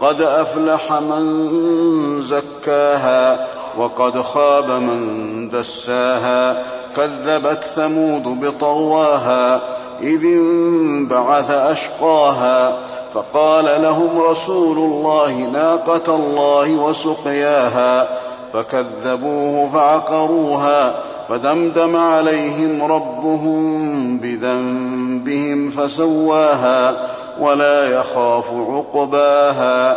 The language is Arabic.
قد افلح من زكاها وقد خاب من دساها كذبت ثمود بطغواها اذ انبعث اشقاها فقال لهم رسول الله ناقه الله وسقياها فكذبوه فعقروها فدمدم عليهم ربهم بذنبهم فسواها ولا يخاف عقباها